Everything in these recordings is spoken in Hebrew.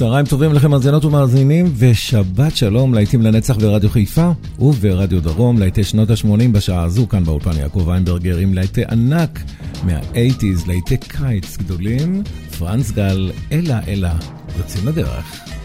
צהריים טובים לכם מאזינות ומאזינים, ושבת שלום להיטים לנצח ברדיו חיפה וברדיו דרום, להיטי שנות ה-80 בשעה הזו, כאן באולפן יעקב איינברגר עם להיטי ענק מה-80's, להיטי קיץ גדולים, פרנס גל, אלה אלה, יוצאים לדרך.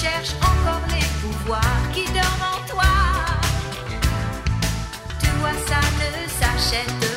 Cherche encore les pouvoirs qui dorment en toi. Toi, ça ne s'achète pas.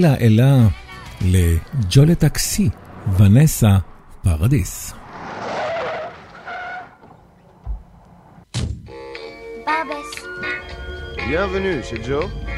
אלה אלה לג'ולטקסי, ונסה פרדיס. Bienvenue chez Joe.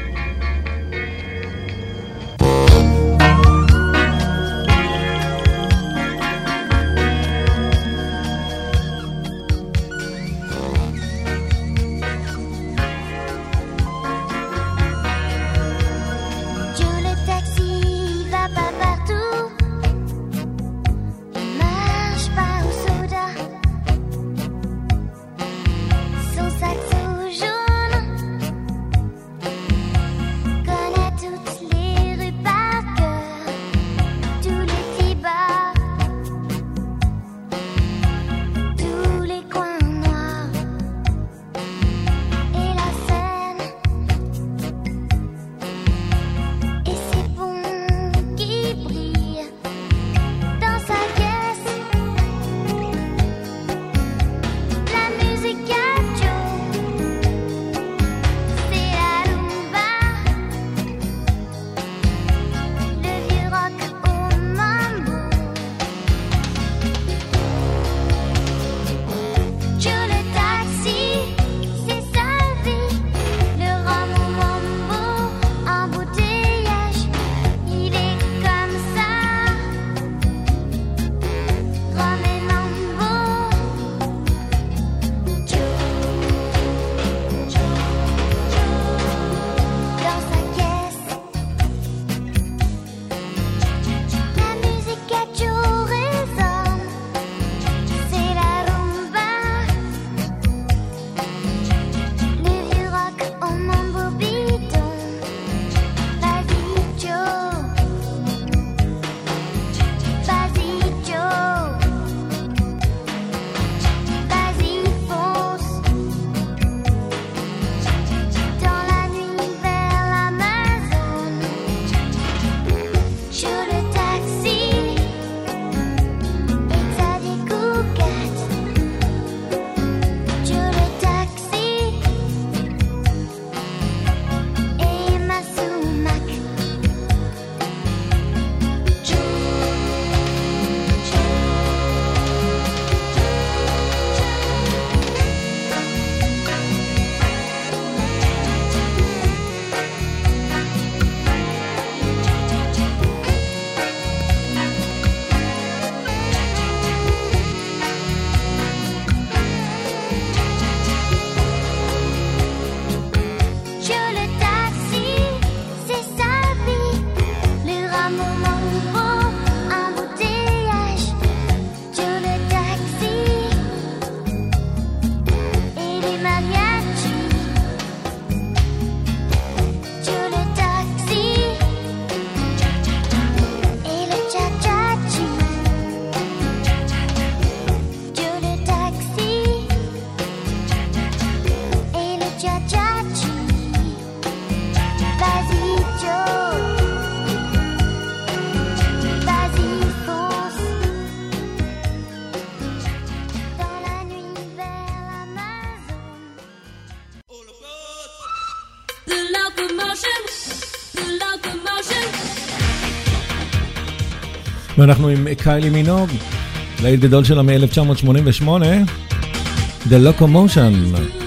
ואנחנו עם קיילי מינוג, ליל גדול שלה מ-1988, The Locomotion.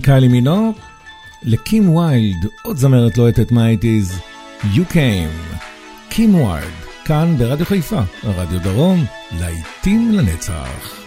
מקיילי מינו לקים ויילד, עוד זמרת לוהטת מהאייטיז, You Came, קים ויילד, כאן ברדיו חיפה, רדיו דרום, להיטים לנצח.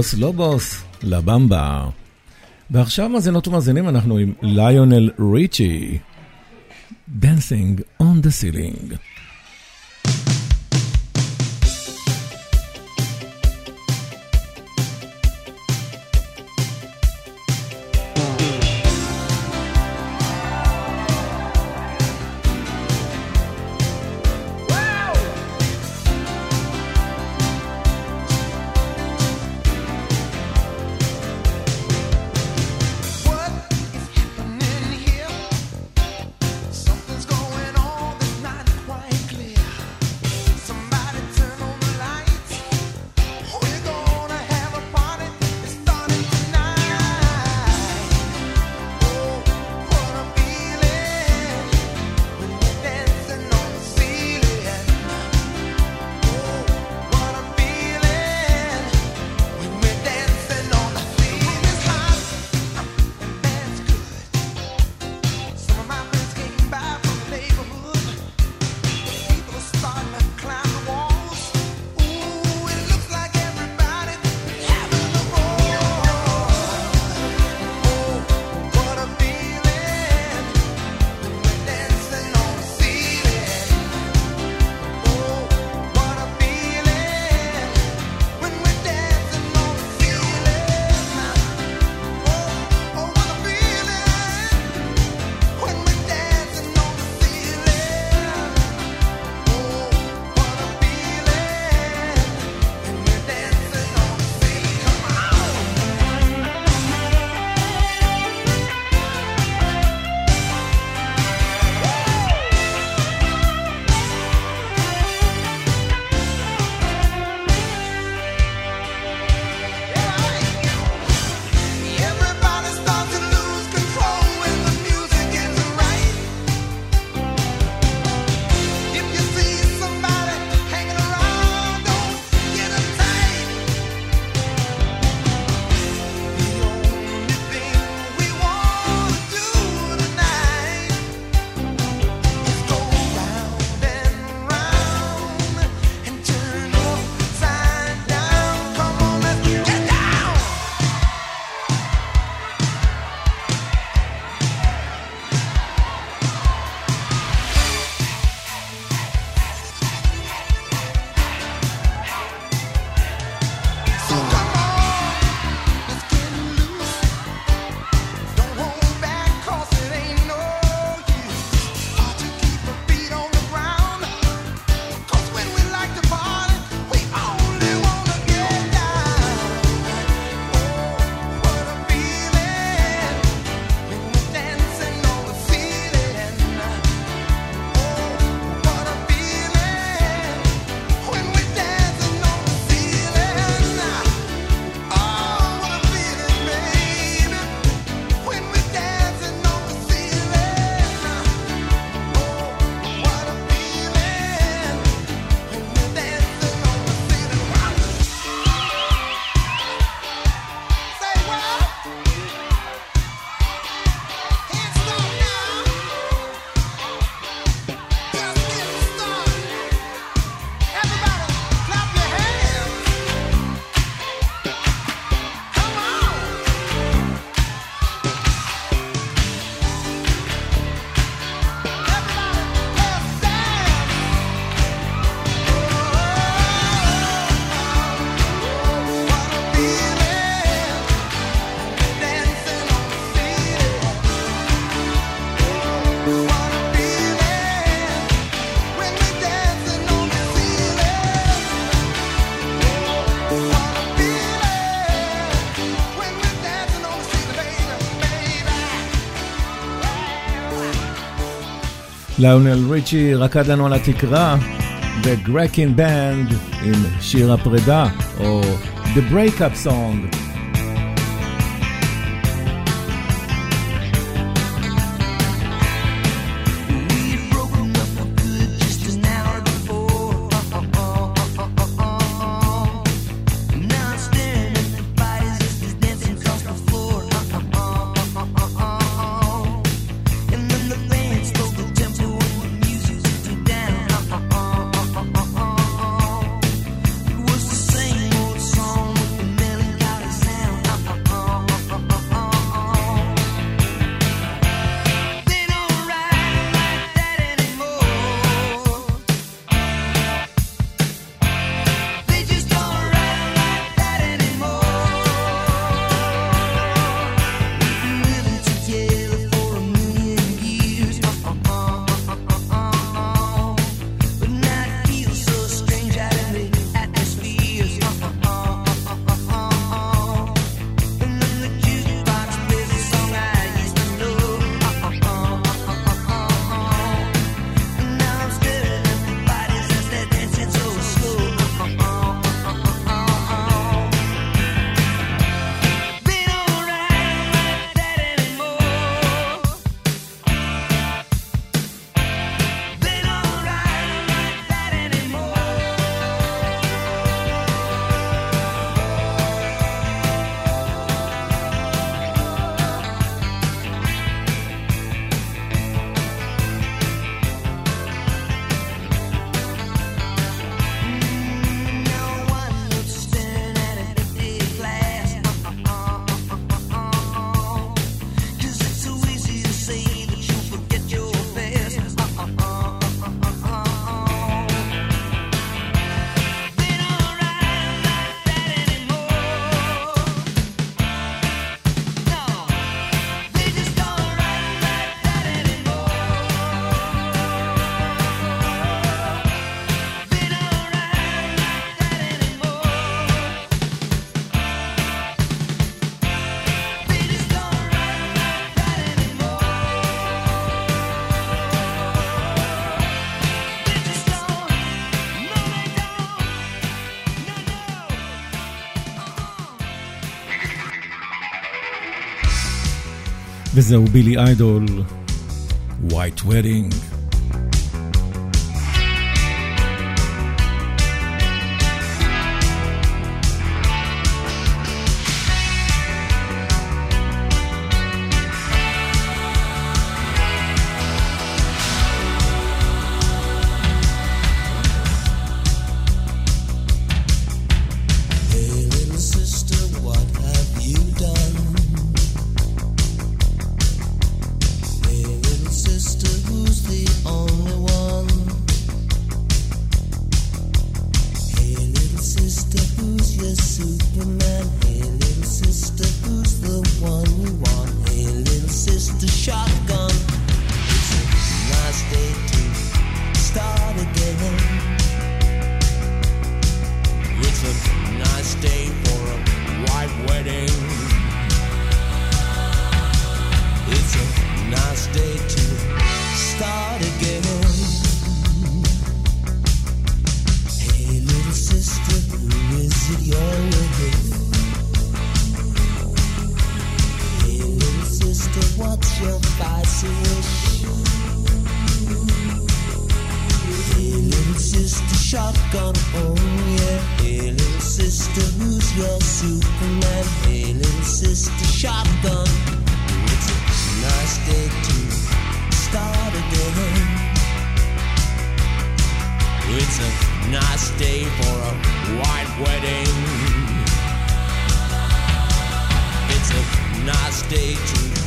לוס לובוס, לא לבמבה. ועכשיו מאזינות ומאזינים אנחנו עם ליונל ריצ'י, Dancing on the Ceiling. לאונל ריצ'י רקד לנו על התקרה, The Grekin Band עם שיר הפרידה, או The Breakup Song. וזהו בילי איידול, White Wedding. last day for a white wedding. It's a nice day to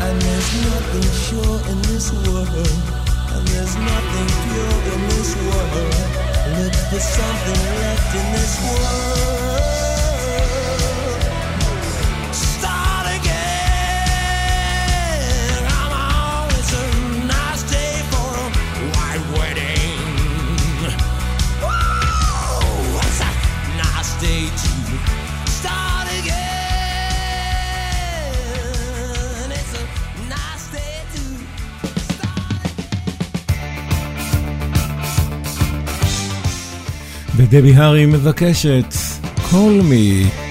And there's nothing sure in this world. And there's nothing pure in this world. Look for something left in this world. דבי הארי מבקשת, call me.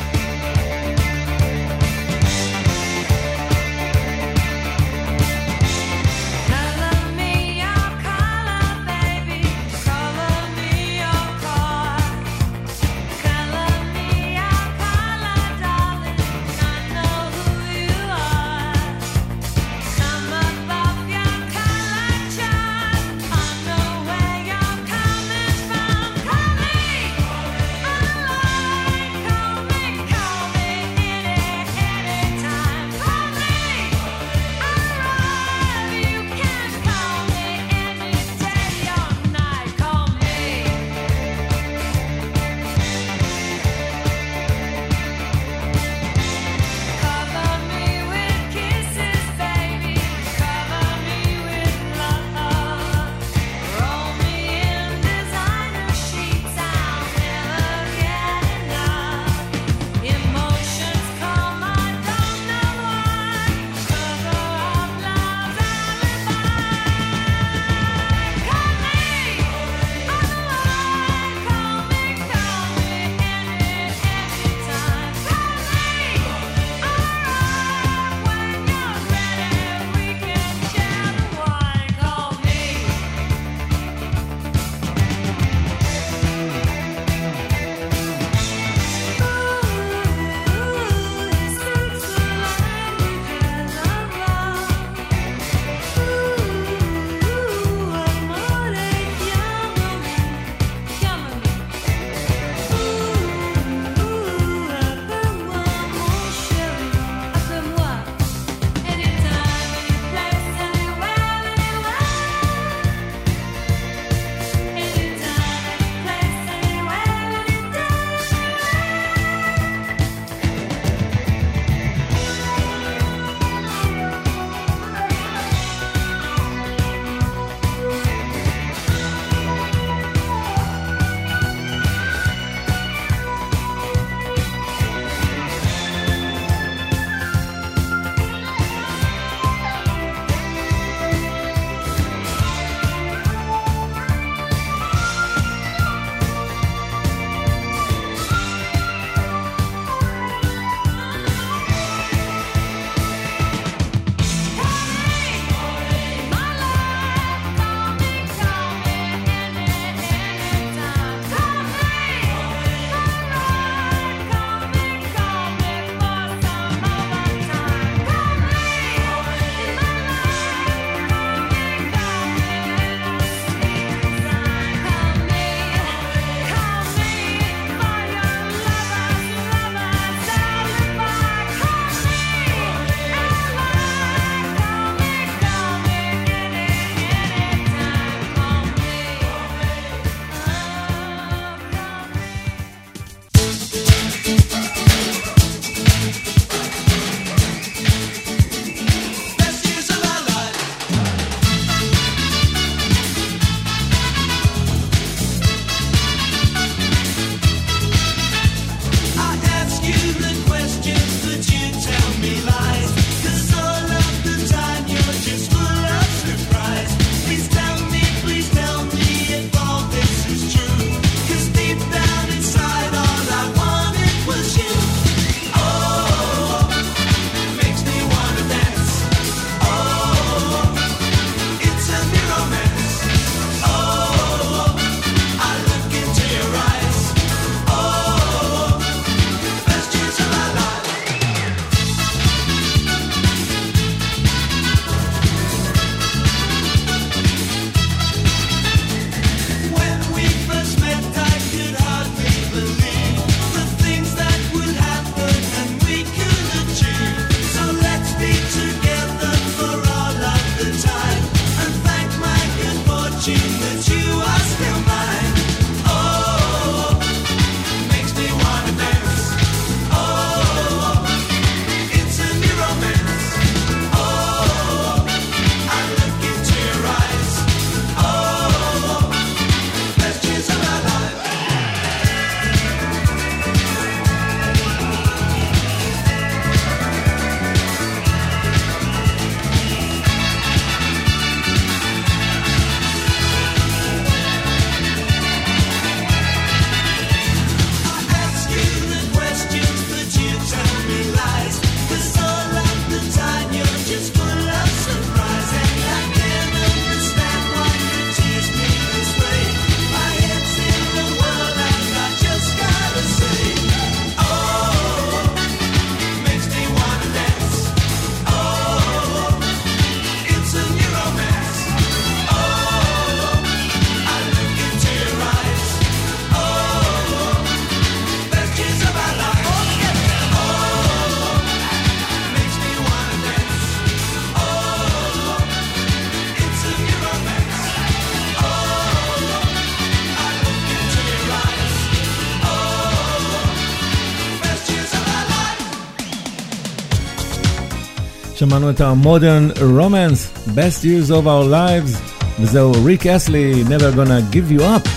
שמענו את ה-Modern Romance, Best Years of Our Lives, וזהו ריק אסלי, Never Gonna Give You Up.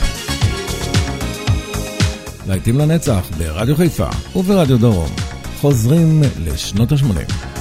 להיטים לנצח ברדיו חיפה וברדיו דרום. חוזרים לשנות ה-80.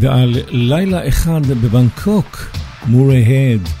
ועל לילה אחד בבנקוק, מורי הד.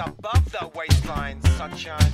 Above the waistline, sunshine.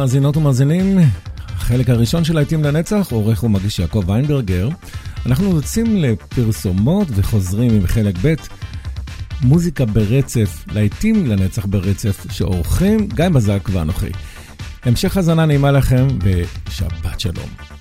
מאזינות ומאזינים, החלק הראשון של להיטים לנצח, עורך ומגיש יעקב ויינברגר. אנחנו יוצאים לפרסומות וחוזרים עם חלק ב', מוזיקה ברצף, להיטים לנצח ברצף, שעורכים גיא בזק ואנוכי. המשך הזנה נעימה לכם, ושבת שלום.